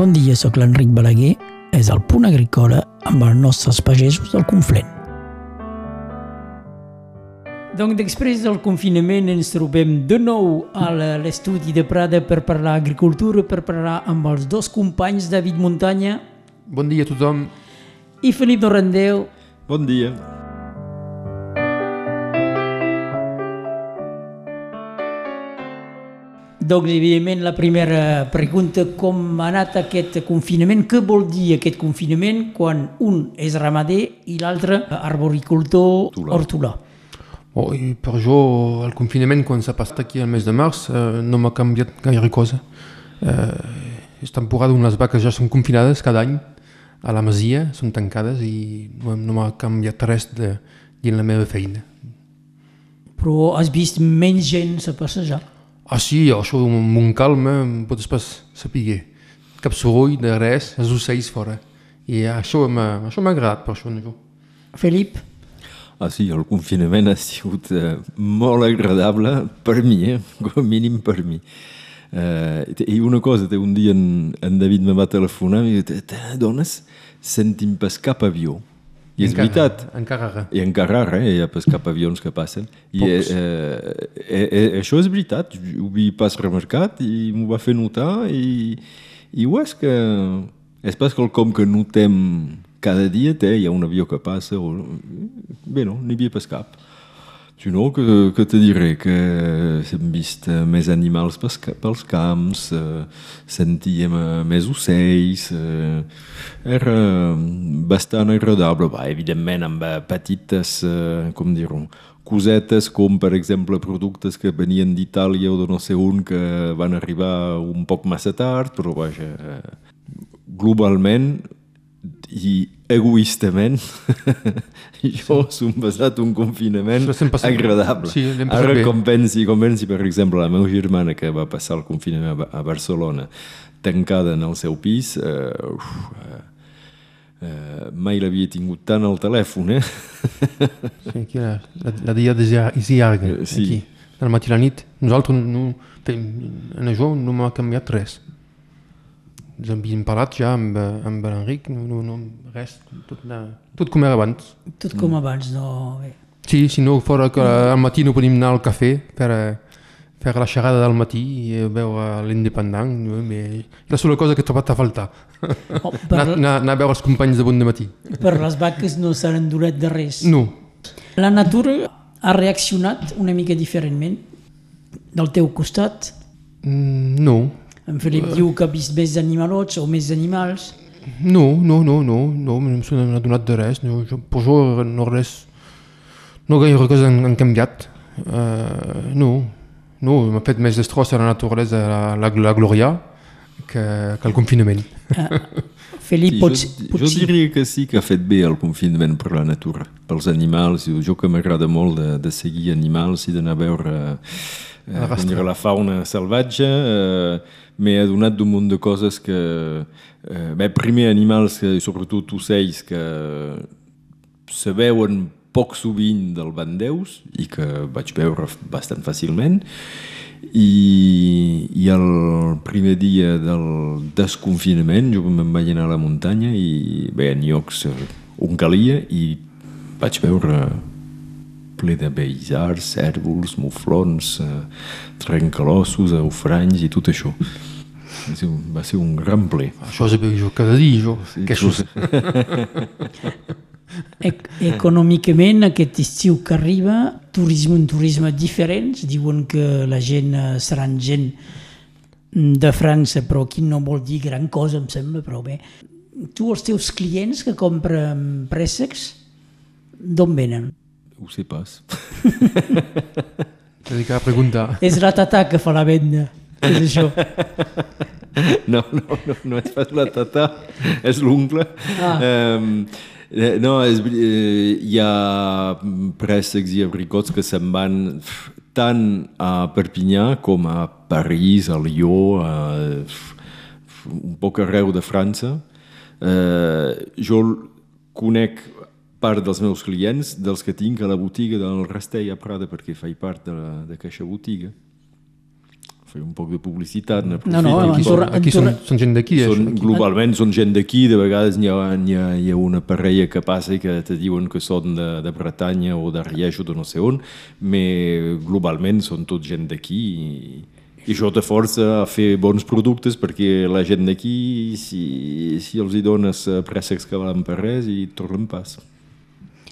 Bon dia, sóc l'Enric Balaguer. És el punt agrícola amb els nostres pagesos del Conflent. Donc, després del confinament ens trobem de nou a l'estudi de Prada per parlar agricultura, per parlar amb els dos companys, David Muntanya Bon dia a tothom. i Felip Dorrandeu. Bon dia. Doncs, evidentment, la primera pregunta, com ha anat aquest confinament? Què vol dir aquest confinament quan un és ramader i l'altre arboricultor Hortolà. hortolà? Oh, i per jo, el confinament, quan s'ha passat aquí al mes de març, eh, no m'ha canviat gaire cosa. Eh, és temporada on les vaques ja són confinades cada any a la masia, són tancades i no, no m'ha canviat res de, dins la meva feina. Però has vist menys gent a passejar? Ah sí, això amb un calma em pots pas saber. Cap soroll de res, els ocells fora. I això m'ha m'ha agradat per això. No? Felip? Ah sí, el confinament ha sigut eh, molt agradable per mi, eh? com a mínim per mi. Eh, I una cosa, un dia en, en David me va telefonar i diu, te dones, sentim pas cap avió. I és Encara- veritat. Encara ara. I encara ara, eh? hi ha avions que passen. I eh, eh, eh, eh, això és veritat, ho vi pas remarcat i m'ho va fer notar i, i ho és que és pas quelcom que notem cada dia, té, hi ha un avió que passa o... Bé, no, n'hi havia pas cap. Sinó que, que te diré que hem vist eh, més animals pels, pels camps, eh, sentíem eh, més ocells, eh, era bastant agradable. Va, evidentment, amb eh, petites, eh, com dir-ho, cosetes com, per exemple, productes que venien d'Itàlia o de no sé on que van arribar un poc massa tard, però vaja, eh, globalment i egoistament jo som basat un confinament sempre. agradable. Sí, passat Ara bé. com pensi, com pensi, per exemple, la meva germana que va passar el confinament a Ba- a Barcelona tancada en el seu pis, eh, uf, eh, eh, mai l'havia tingut tant al telèfon, eh? Sí, aquí la, la, la dia és llar- és llarga, Eh, sí. aquí, del matí a la nit. Nosaltres, no, en això no m'ha canviat res. Ens havíem parlat ja amb, eh, amb l'Enric, no, no, no, res, tot, la, tot com era abans. Tot com abans, no? Bé. Sí, si no fora que al matí no podíem anar al cafè per eh, fer la xerrada del matí i eh, veure l'independent, no? Bé, la sola cosa que he trobat a faltar. Oh, anar, per, anar, anar a veure els companys de bon de matí. per les vaques no s'han endurat de res. No, La natura ha reaccionat una mica diferentment del teu costat. Mm, no, En Felip diu que ha vist més animalots o més animals. No, no, no, no, no, no se n'ha adonat de res. No, jo, per això no res... No gaire coses han, han canviat. Uh, no, no, m'ha fet més destrossa la naturalesa, la, la, la glòria, que, que el confinament. Felip, Sí, pots, jo, pots, jo diria que sí que ha fet bé el confinament per la natura, pels animals. Jo, jo que m'agrada molt de, de seguir animals i d'anar a veure eh, A rastre. com dir, la fauna salvatge, eh, m'he adonat d'un munt de coses que... Eh, bé, primer animals, que, sobretot ocells, que se veuen poc sovint del bandeus i que vaig veure bastant fàcilment. I, i el primer dia del desconfinament jo me'n vaig anar a la muntanya i bé, en llocs on calia i vaig veure ple de beissars, cèrvols, muflons, eh, trencalossos, eufranys i tot això. Va ser un, va ser un gran ple. Això és jo cada dia, jo. Sí, que això, ec econòmicament, aquest estiu que arriba, turisme, un turisme diferent. Diuen que la gent eh, seran gent de França, però aquí no vol dir gran cosa, em sembla, però bé. Tu, els teus clients que compren préssecs, d'on venen? Ho sé pas. T'he de preguntar. És la tata que fa la venda. És això. No, no, no, no és pas la tata, és l'oncle. Ah. Um, no, és, eh, hi ha préssecs i abricots que se'n van tant a Perpinyà com a París, a Lió, a, un poc arreu de França. Eh, jo conec part dels meus clients, dels que tinc a la botiga del Rastell a Prada, perquè faig part de- d'aquesta botiga fer un poc de publicitat. No, no, aquí, són, aquí són, són gent d'aquí. Són, globalment són gent d'aquí, de vegades hi ha, hi, ha, hi ha una parella que passa i que te diuen que són de, de Bretanya o de Rieix o de no sé on, però globalment són tot gent d'aquí i, i això te força a fer bons productes perquè la gent d'aquí, si, si els hi dones préssecs que valen per res, i tornen pas.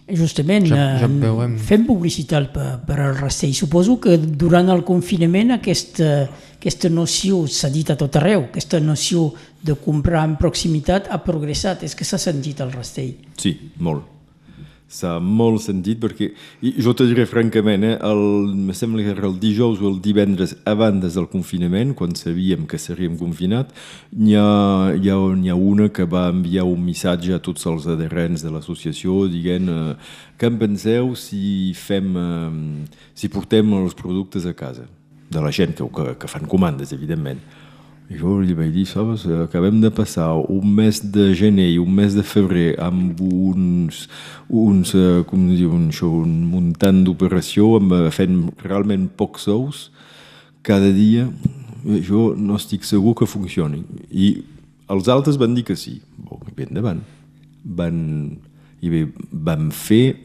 Justament, ja, ja eh, fem publicitat per, per al rastell. Suposo que durant el confinament aquesta, aquesta noció s'ha dit a tot arreu, aquesta noció de comprar en proximitat ha progressat. És que s'ha sentit al rastell. Sí, molt s'ha molt sentit perquè, i jo te diré francament, eh, el, me sembla que era el dijous o el divendres abans del confinament, quan sabíem que seríem confinat, n'hi ha, hi ha, hi ha una que va enviar un missatge a tots els adherents de l'associació dient eh, què en penseu si fem, eh, si portem els productes a casa de la gent que, que, que fan comandes, evidentment. Jo li vaig dir, sabes, acabem de passar un mes de gener i un mes de febrer amb uns, uns eh, com diu, un, això, un muntant d'operació, eh, fent realment pocs ous cada dia. Jo no estic segur que funcioni. I els altres van dir que sí. Bon, bé, endavant. Van, i bé, van fer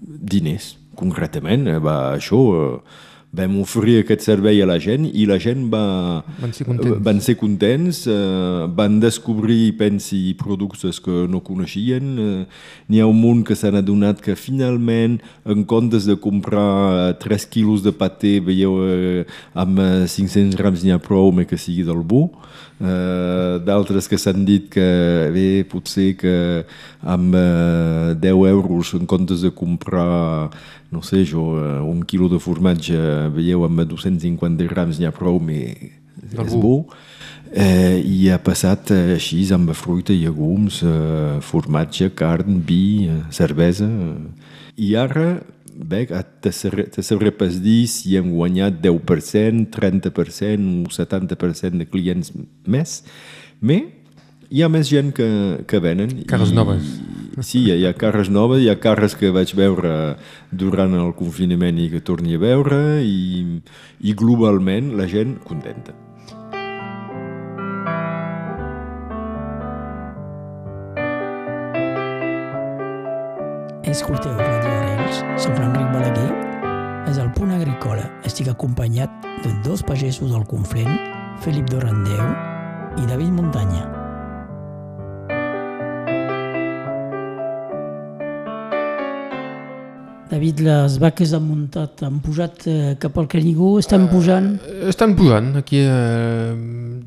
diners, concretament. Eh, va, això... Eh, vam oferir aquest servei a la gent i la gent va, van ser contents, van, ser contents eh, van descobrir, pensi, productes que no coneixien. Eh, N'hi ha un munt que s'han adonat que finalment, en comptes de comprar 3 quilos de paté, veieu, eh, amb 500 grams n'hi ha prou, mais que sigui del bo. Uh, d'altres que s'han dit que bé, potser que amb uh, 10 euros en comptes de comprar no sé jo, uh, un quilo de formatge veieu amb 250 grams n'hi ha prou mais és bo uh, i ha passat uh, així amb fruita, llegums uh, formatge, carn, vi cervesa i ara bé, te, sabré pas dir si hem guanyat 10%, 30% o 70% de clients més, però hi ha més gent que, que venen. Carres i, noves. Sí, hi ha carres noves, hi ha carres que vaig veure durant el confinament i que torni a veure i, i globalment la gent contenta. Escolteu Radio Arenys, soc l'Enric Balaguer, és el Punt Agrícola. Estic acompanyat de dos pagesos del Conflent, Felip Dorandeu i David Muntanya. David, les vaques han muntat, han pujat eh, cap al Canigó, estan uh, pujant? Estan pujant. Aquí eh,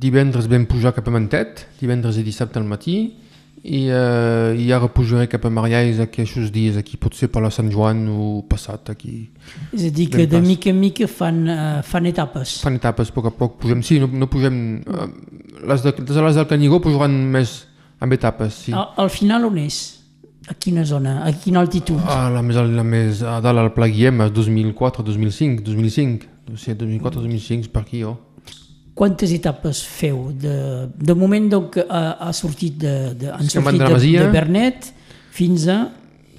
divendres vam pujar cap a Mantet, divendres i dissabte al matí, i, uh, i ara pujaré cap a Mariais aquests dies aquí, potser per la Sant Joan o passat aquí. És a dir, que de mica en mica fan, uh, fan etapes. Fan etapes, a poc a poc pugem. Sí, no, no pugem... Uh, les, de, les del Canigó pujaran més amb etapes, sí. Al, al final on és? A quina zona? A quina altitud? Ah, la més, la més a dalt al Pla Guillem, 2004, 2005, 2005. No sé, 2004, 2005, per aquí, oh. Quantes etapes feu? De, de moment donc, ha, ha sortit de, de, han sortit de, de, de Bernet fins a...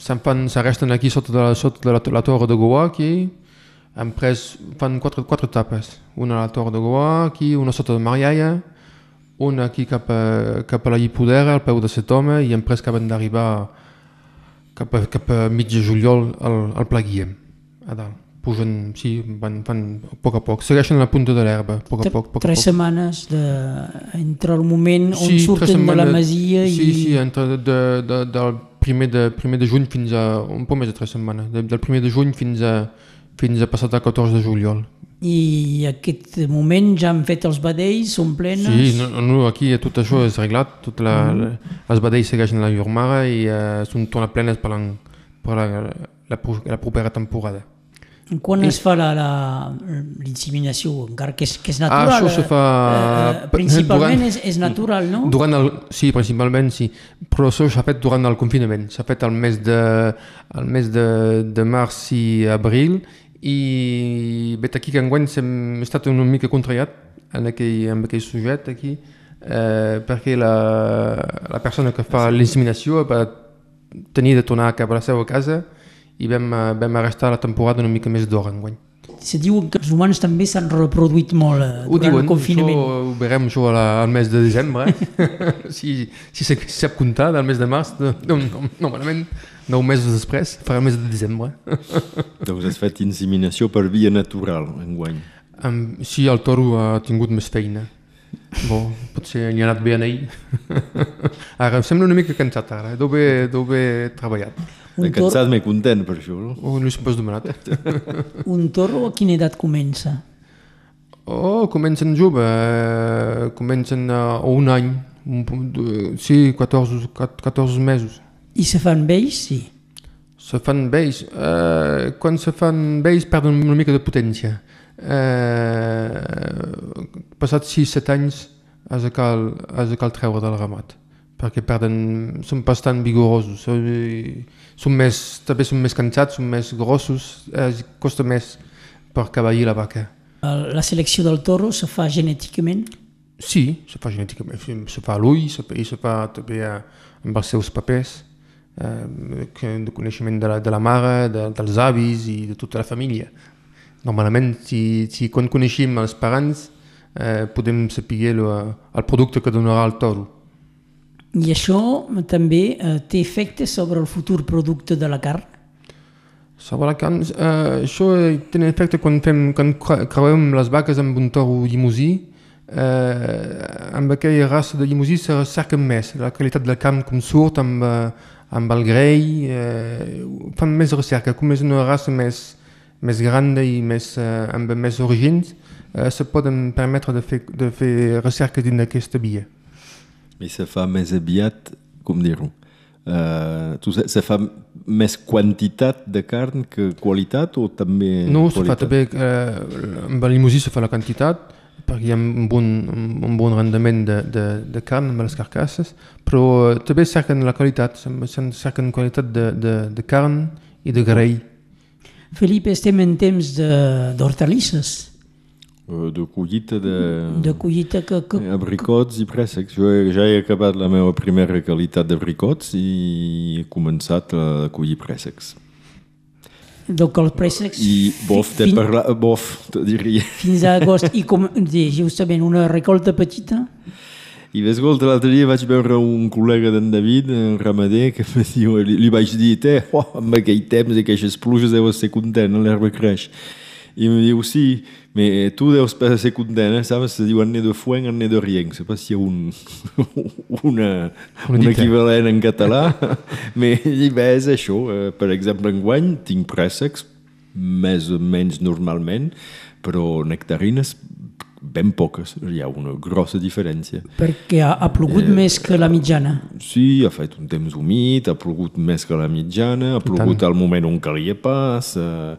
Se'n fan, resten aquí sota de la, sota de la, la torre de Goa, aquí. Han pres, fan quatre, quatre etapes. Una a la torre de Goa, aquí, una sota de Mariaia, una aquí cap a, cap a la Llipodera, al peu de set home, i han pres acaben d'arribar cap, a, cap a mig de juliol al, al Pla Guillem, a dalt pugen, sí, van, van a poc a poc, segueixen la punta de l'herba, a poc a poc. poc tres a poc. setmanes de, entre el moment on sí, surten setmanes, de la masia sí, i... Sí, sí, entre de, de, de, del primer de, primer de juny fins a... un poc més de tres setmanes, de, del primer de juny fins a, fins a passat el 14 de juliol. I aquest moment ja han fet els vedells, són plenes? Sí, no, no, aquí tot això és arreglat, tot la, mm. els vedells segueixen la llur mare i uh, són tornat plenes per, la, per la, la, la propera temporada. Quan es fa l'inseminació? Encara que és, que és natural. Ah, això se fa... Eh, eh principalment durant, és, és natural, no? Durant el, sí, principalment sí. Però això s'ha fet durant el confinament. S'ha fet al mes de, al mes de, de març i abril i vet aquí que enguany hem estat una mica contrariat en aquell, en aquell sujet aquí eh, perquè la, la persona que fa l'inseminació va tenir de tornar cap a la seva casa i vam, eh, vam restar la temporada una mica més d'hora enguany. Se diuen que els humans també s'han reproduït molt eh, Ho durant diuen, el confinament. això ho veurem això la, al mes de desembre, eh? si, si se sap comptar del mes de març, de, no, no, normalment nou mesos després farà el mes de desembre. doncs has fet inseminació per via natural, enguany. Um, sí, el toro ha tingut més feina. Bo, potser li ha anat bé a ell. ara em sembla una mica cansat ara, eh? deu haver, deu haver treballat. De Un, tor cansat m'he content per això, no? O no hi pas demanat. un toro a quina edat comença? Oh, comencen jove, eh, comencen a un any, un, de- sí, 14, 14 mesos. I se fan vells? Sí. Se fan vells. Eh, quan se fan vells perden una mica de potència. Eh, passats 6-7 anys has de, cal, has de cal treure del ramat perquè perden, són bastant vigorosos eh, són més, també són més cansats, són més grossos eh, costa més per cavallir la vaca La selecció del toro se fa genèticament? Sí, se fa genèticament, se fa a l'ull, se, i se fa també amb els seus papers, eh, de coneixement de la, de la mare, de, dels avis i de tota la família. Normalment, si, si quan coneixem els parents, eh, podem saber el, el producte que donarà el toro. I això també eh, té efecte sobre el futur producte de la carn? Sobre la carn, eh, això té un efecte quan, fem, quan cre- creuem les vaques amb un toro llimosí, eh, amb aquella raça de llimosí se recerca més la qualitat de la carn com surt amb, eh, amb el grei, eh, fan més recerca, com és una raça més, més gran i més, eh, amb més orígens, eh, se poden permetre de fer, de fer recerca dins d'aquesta via. I se fa més aviat, com dir-ho, uh, tu se, fa més quantitat de carn que qualitat o també No, se fa qualitat? també, eh, amb el llimosí se fa la quantitat, perquè hi ha un bon, un bon rendiment de, de, de carn amb les carcasses, però eh, també cerquen la qualitat, cerquen qualitat de, de, de carn i de grei. Felipe, estem en temps de- d'hortalisses, Eh, De collita de... de collita que, que Abricots i préssecs. Jo he, ja he acabat la meva primera qualitat d'abricots i he començat a collir préssecs. Donc els préssecs I bof, te fin- parla... Bof, te diria. fins a agost i com justament una recolta petita I escolta, l'altre dia vaig veure un col·lega d'en David, un ramader, que me diu, li, li vaig dir, te, oh, amb aquell temps i aquestes pluges deus ser content, l'herba creix. I em diu, sí, me, tu deus pas ser content, eh? sabes? Se diu année de foin, année de rien. Se pas si hi ha un, una, un equivalent en català. bé, és això. Eh, per exemple, enguany tinc préssecs, més o menys normalment, però nectarines ben poques. Hi ha una grossa diferència. perquè ha, ha plogut més que la mitjana Sí, ha fet un temps humit, ha plogut més que la mitjana, ha plogut al moment on calia pas, eh,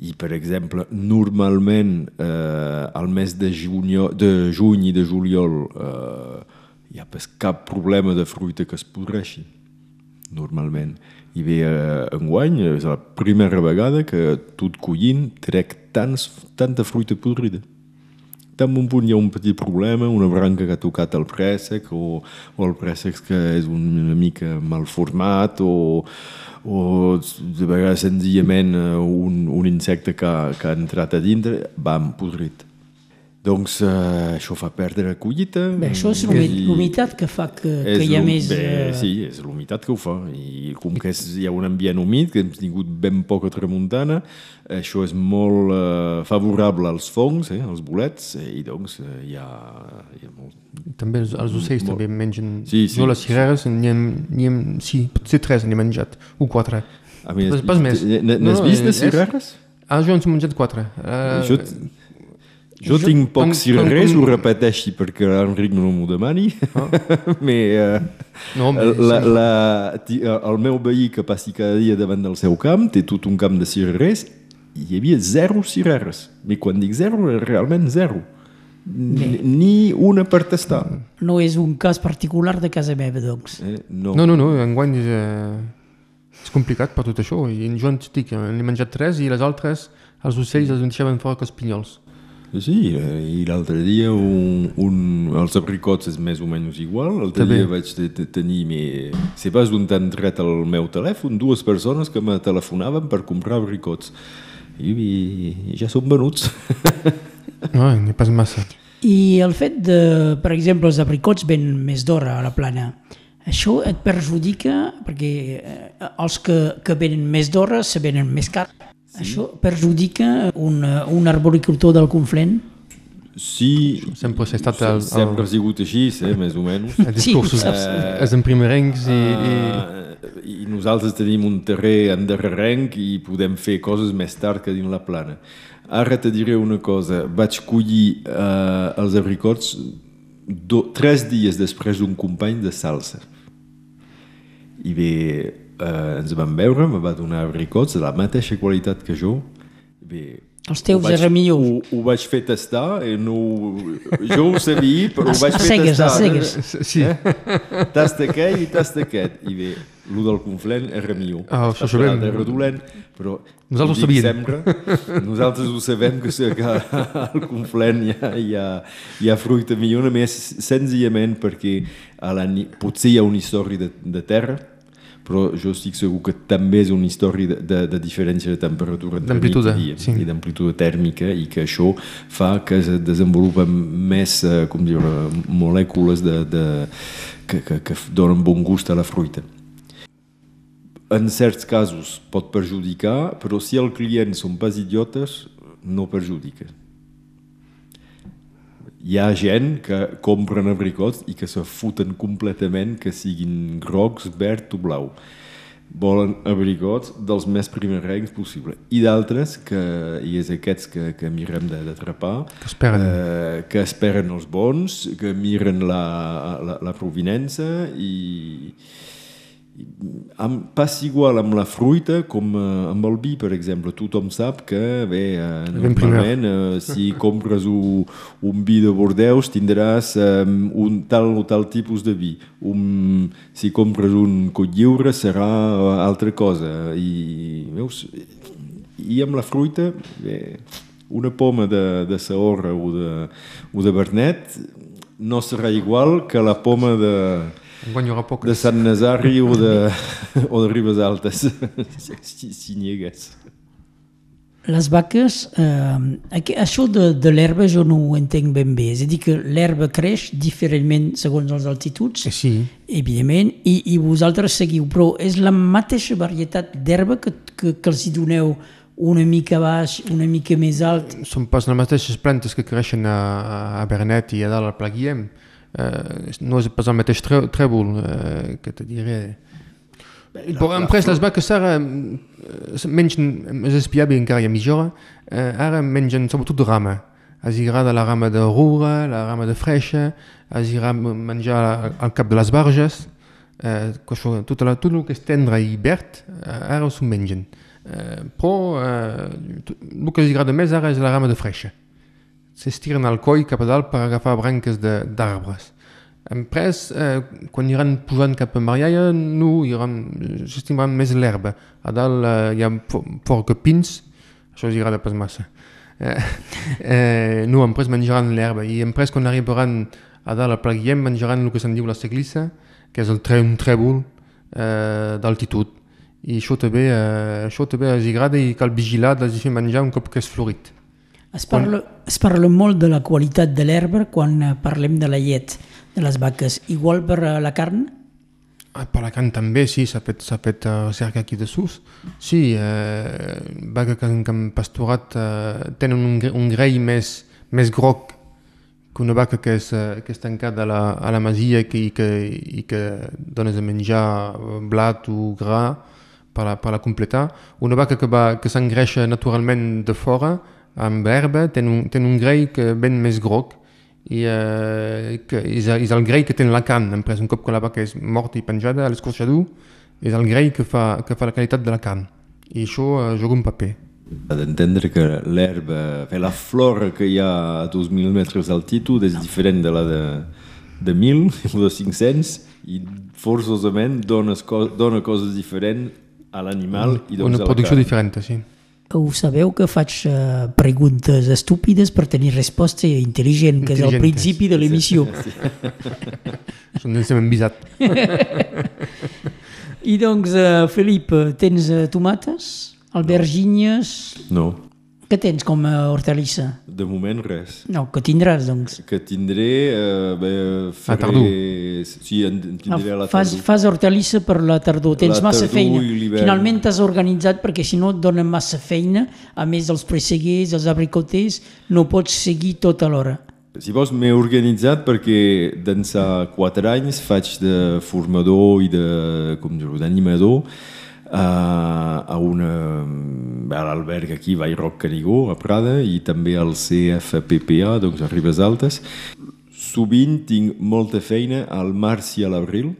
i per exemple, normalment eh, al mes de, junio, de juny i de juliol eh, hi ha pas cap problema de fruita que es podreixi, normalment. I bé, eh, enguany és la primera vegada que tot collint trec tants, tanta fruita podrida en un punt hi ha un petit problema, una branca que ha tocat el préssec o, o el préssec que és una mica mal format o, o de vegades senzillament eh, un, un insecte que, que ha entrat a dintre, bam, podrit. Doncs eh, això fa perdre collita. Bé, això és l'humi- l'humitat que fa que, que hi ha més... Bé, eh, sí, és l'humitat que ho fa. I com que és, hi ha un ambient humit, que hem tingut ben poca tramuntana, això és molt eh, favorable als fongs, eh, als bolets, eh, i doncs eh, hi, ha, hi ha molt... També els, els ocells Molt. també mengen... Sí, sí. Jo les cireres, n'hi hem, hem, sí, potser tres n'he menjat, o quatre. A més, Pas- pas més. N'has No, no, vist de és- cireres? Ah, jo en he menjat quatre. Uh, Jo, jo, jo- tinc pocs cirerers, quan- ho repeteixi perquè l'Enric no m'ho demani, Ah. mais, eh, No, mais la, la, ti- el meu veí que passi cada dia davant del seu camp té tot un camp de cirerers i hi havia zero cireres. I quan dic zero, és realment zero. Ni, ni una per tastar. No és un cas particular de casa meva, doncs. Eh? No. No, no, no, enguany és, eh, és complicat per tot això. I jo en dic, n'he menjat tres i les altres, els ocells els deixaven fora que els pinyols. Sí, eh, i l'altre dia un, un, els abricots és més o menys igual. L'altre dia vaig te, te, tenir... Me, si pas d'on t'han tret el meu telèfon, dues persones que me telefonaven per comprar abricots. i, i ja són venuts. No, n'hi ha pas massa. I el fet de, per exemple, els abricots ven més d'hora a la plana, això et perjudica, perquè eh, els que, que venen més d'hora se venen més car. Això perjudica un, un arboricultor del Conflent? Sí, Sempre s'ha estat el, sempre ha el, sigut així, eh, més o menys. el discursos, Sí, saps. els emprimerencs i, i... Uh, I nosaltres tenim un terrer endarrerenc i podem fer coses més tard que dins la plana. Ara te diré una cosa, vaig collir uh, els abricots do, tres dies després d'un company de salsa. I bé, uh, ens vam veure, me va donar abricots de la mateixa qualitat que jo. Bé, Els teus ho vaig, eren millor. Ho, ho vaig fer tastar, i no, jo ho sabia, però ho vaig fer cegues, a tastar. cegues. Sí, Tasta aquell i tasta aquest. I bé, el del Conflent era millor. Ah, això sabem. Era dolent, però... Nosaltres ho ho sabíem. Sempre, nosaltres ho sabem que, que al Conflent hi ha, hi, ha, hi ha fruita millor, només senzillament perquè a la, potser hi ha una història de, de terra, però jo estic segur que també és una història de, de, de diferència de temperatura entre nit i dia sí. i d'amplitude tèrmica i que això fa que es desenvolupen més eh, com dir, molècules de, de, que, que, que donen bon gust a la fruita. En certs casos pot perjudicar, però si el client són pas idiotes, no perjudica. Hi ha gent que compren abricots i que se futen completament que siguin grocs, verd o blau. Volen abricots dels més primerencs possible. I d'altres, que i és aquests que, que mirem de- d'atrapar, Que esperen. eh, que esperen els bons, que miren la, la, la provinença i amb, passa igual amb la fruita com eh, amb el vi, per exemple. Tothom sap que, bé, eh, normalment, eh, si compres un, un vi de Bordeus tindràs eh, un tal o tal tipus de vi. Un, si compres un cotlliure serà eh, altra cosa. I, veus, i amb la fruita, bé, una poma de, de Saorra o de, o de Bernet no serà igual que la poma de, enguany hi haurà de Sant Nazari o de, o de Ribes Altes, si, si n'hi hagués. Les vaques, eh, això de, de l'herba jo no ho entenc ben bé. És a dir, que l'herba creix diferentment segons les altituds, Eh, sí, evidentment, i, i vosaltres seguiu, però és la mateixa varietat d'herba que, que, que els hi doneu una mica baix, una mica més alt. són pas les mateixes plantes que creixen a, a Bernet i a dalt al Pla Guillem. Eh, no és pas el mateix tre trèvol eh, que te diré. Però en pres les vaques ara eh, mengen, encara hi ha mitja eh, ara mengen sobretot rama. Els agrada la rama de rura, la rama de freixa, els agrada menjar al- cap de les barges, eh, això, tot, la, tot el que és tendre i verd, ara s'ho mengen. Eh, però eh, el que els agrada més ara és la rama de freixa. S'estiren al coll cap a dalt per agafar branques d'arbres. Després, eh, quan iran pujant cap a Marialla, no, iran, s'estimaran més l'herba. A dalt eh, hi ha forca pins, això els agrada pas massa. Eh, eh, no, després menjaran l'herba i després quan arribaran a dalt al Pla Guillem menjaran el que se'n diu la seglissa, que és el tre, un trèvol eh, d'altitud. I això també, eh, això també els agrada i cal vigilar de fer menjar un cop que és florit. Es parla, es parla molt de la qualitat de l'herba quan eh, parlem de la llet de les vaques. Igual per a la carn? Ah, per la carn també, sí, s'ha fet, fet uh, cerca aquí de sus. Sí, eh, vaca que, que han pasturat eh, tenen un, un grei més, més groc que una vaca que és, eh, que és tancada a la, a la masia i que, i que, i que dones a menjar eh, blat o gra per la, per la completar. Una vaca que, va, que s'engreixa naturalment de fora amb herba té un, té un grei que ben més groc i eh, que és, és el grei que té la carn, en pres un cop que la vaca és morta i penjada a l'escorxador, és el grei que fa, que fa la qualitat de la carn. I això eh, juga un paper. Ha d'entendre que l'herba, la flora que hi ha a 2.000 metres d'altitud és diferent de la de, de 1.000 o de 500 i forçosament dona, dona coses diferents a l'animal i doncs Una a la producció carn. diferent, sí. Ho sabeu que faig eh, preguntes estúpides per tenir resposta intel·ligent, que és el principi de l'emissió. Això no ens hem envisat. I doncs, eh, Felip, tens eh, tomates, albergínies... No, Què tens com a hortalissa? De moment res. No, que tindràs, doncs. Que tindré... Eh, bé, faré... tardor. Sí, en, en tindré a la fas, tardor. fas hortalissa per la tardor, tens La massa tardor feina. Finalment t'has organitzat perquè si no et donen massa feina, a més dels presseguers, els abricoters, no pots seguir tot alhora. Si vols, m'he organitzat perquè d'ençà quatre anys faig de formador i de, com dir d'animador a, a una a l'alberg aquí, Vall Roc Canigó, a Prada, i també al CFPPA, doncs a Ribes Altes. Sovint tinc molta feina al març i a l'abril,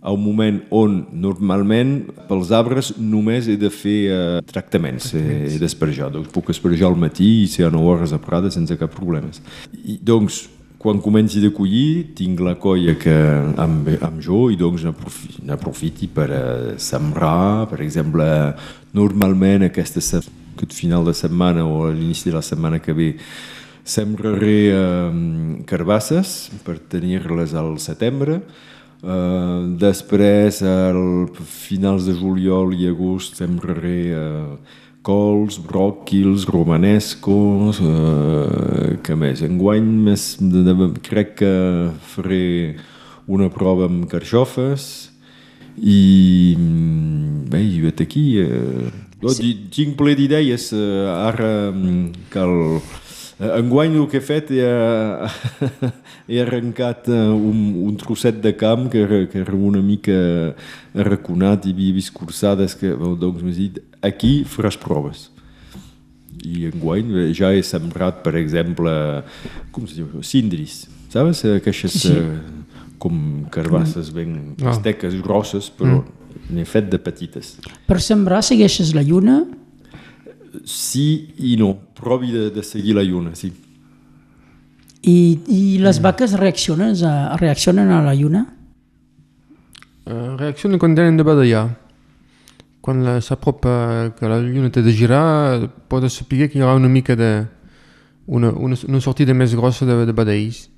a un moment on normalment pels arbres només he de fer eh, tractaments, eh, he d'esperejar. Doncs puc esperejar al matí i ser a 9 hores a Prada sense cap problema. I, doncs, quan comenci de collir, tinc la colla que amb, amb jo i doncs n'aprofi- n'aprofiti per eh, sembrar, per exemple, normalment aquesta, aquest final de setmana o a l'inici de la setmana que ve sembraré eh, carbasses per tenir-les al setembre, Uh, després, al finals de juliol i agost, sembraré uh, cols, bròquils, romanescos, uh, que més? Enguany més, de, de, crec que faré una prova amb carxofes i mm, bé, i vet aquí eh, no, sí. tinc ple d'idees eh, ara mm, cal eh, enguany el que he fet he, he arrencat eh, un, un trosset de camp que, era- que era una mica arraconat i havia vist cursades que doncs m'he dit aquí faràs proves i enguany eh, ja he sembrat per exemple com se diu, cindris sabes? Aquestes Sí. eh, com carbasses ben Ah. esteques grosses però n'he fet de petites Per sembrar segueixes la lluna? sí i no provi de, de seguir la lluna sí. I, i les vaques reaccionen a, reaccionen a la lluna? Uh, reacciona quan tenen de badallar. Quan s'apropa que la lluna té de girar, pots saber que hi haurà una mica de... una, una, una sortida més grossa de, de badalls.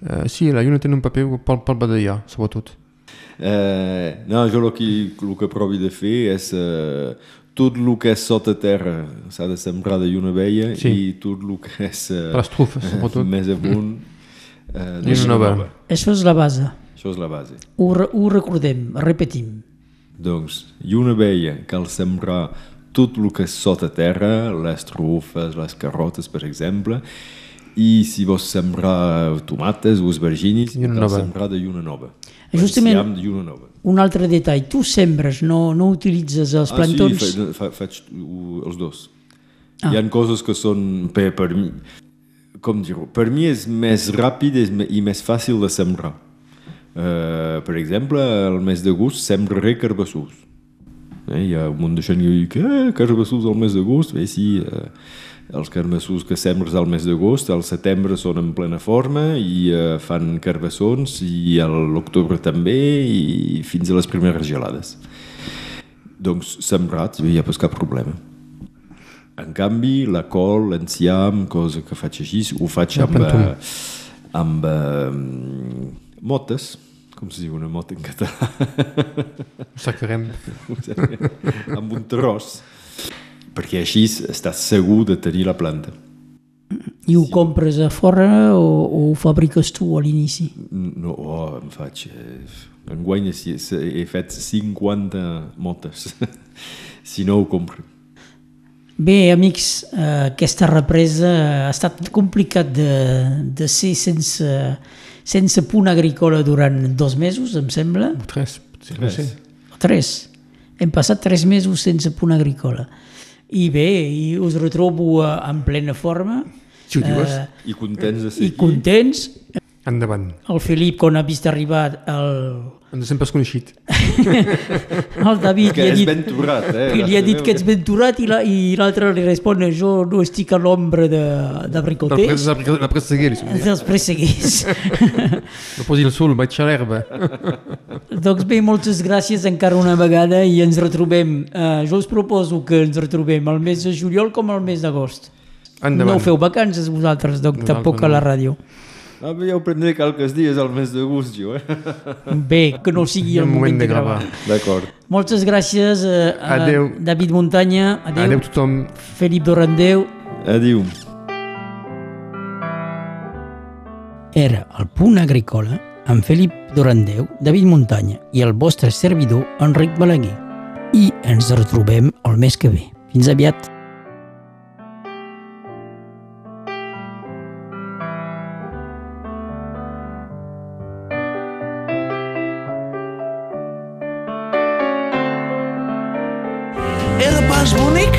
Uh, sí, la lluna té un paper pel, pel badallar, sobretot. Eh, no, jo el que, el que provi de fer és eh, tot el que és sota terra s'ha de sembrar de lluna vella Sí. i tot el que és eh, les trufes, sobretot. més amunt eh, Lluna nova. Això és la base. Això és la base. Ho, re- ho recordem, repetim. Doncs, lluna vella, cal sembrar tot el que és sota terra, les trufes, les carotes, per exemple, i si vols sembrar tomates o esverginis, cal nova. sembrar de lluna nova. Justament-. Un altre detall, tu sembres, no, no utilitzes els Ah, plantons? sí, fa, fa, faig uh, els dos. Ah. Ah. Hi ha coses que són, per, per mi, com dir-ho, per mi és més ràpid i més fàcil de sembrar. Uh, per exemple, al mes d'agost sembraré carbassús. Eh, hi ha un munt de gent que diu que eh, carbassús al mes d'agost. Bé, sí, eh, els carbassús que sembres al mes d'agost, al setembre són en plena forma i eh, fan carbassons i a l'octubre també i fins a les primeres gelades. Doncs sembrat, hi ha pas cap problema. En canvi, la col, l'enciam, cosa que faig així, ho faig amb, eh, amb eh, motes, com se diu una mota en català, Sacarem. amb un tros, perquè així estàs segur de tenir la planta. I ho compres a fora o, o ho fabriques tu a l'inici? No, oh, em faig... Eh, enguany he, he fet 50 motes. si no, ho compro. Bé, amics, eh, aquesta represa ha estat complicat de, de ser sense, sense punt agrícola durant dos mesos, em sembla, Tres, potser. No Tres. sé. o tres. Hem passat tres mesos sense punt agrícola. I bé, i us retrobo eh, en plena forma Si ho dius, eh, I contents de ser i contents. Endavant. El Felip, quan ha vist arribar el, Ens sempre has coneixit. el David, Que li ha dit, ben turat, eh? que li ha dit que ets venturat i la- i l'altre li respon jo no estic a l'ombra de, de La la presa seguir, si dels presseguers. no posi el sol, vaig a l'herba. doncs bé, moltes gràcies encara una vegada i ens retrobem. Uh, jo us proposo que ens retrobem el mes de juliol com el mes d'agost. No feu vacances vosaltres, doncs tampoc a no. la ràdio. Ah, bé, ja ho prendré qualques dies al mes d'agost, jo, eh? Bé, que no sigui el, moment, de gravar. D'acord. Moltes gràcies eh, a Adeu. David Muntanya, adeu, Adeu tothom. Felip Dorandeu. Adiu. Era el punt agrícola amb Felip Dorandeu, David Muntanya i el vostre servidor Enric Balaguer. I ens retrobem el mes que ve. Fins aviat. Pas bonic,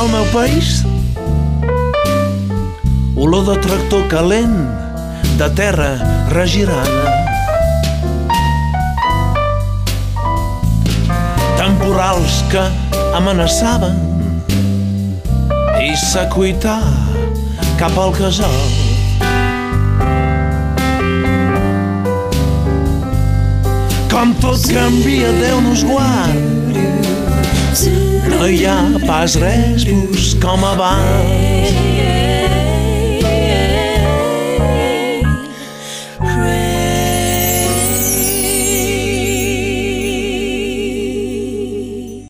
el meu país? Olor de tractor calent, de terra regirada. Temporals que amenaçaven i s'acuitar cap al casal. Com tot canvia, Déu nos guard. No hi ha pas res bus com abans.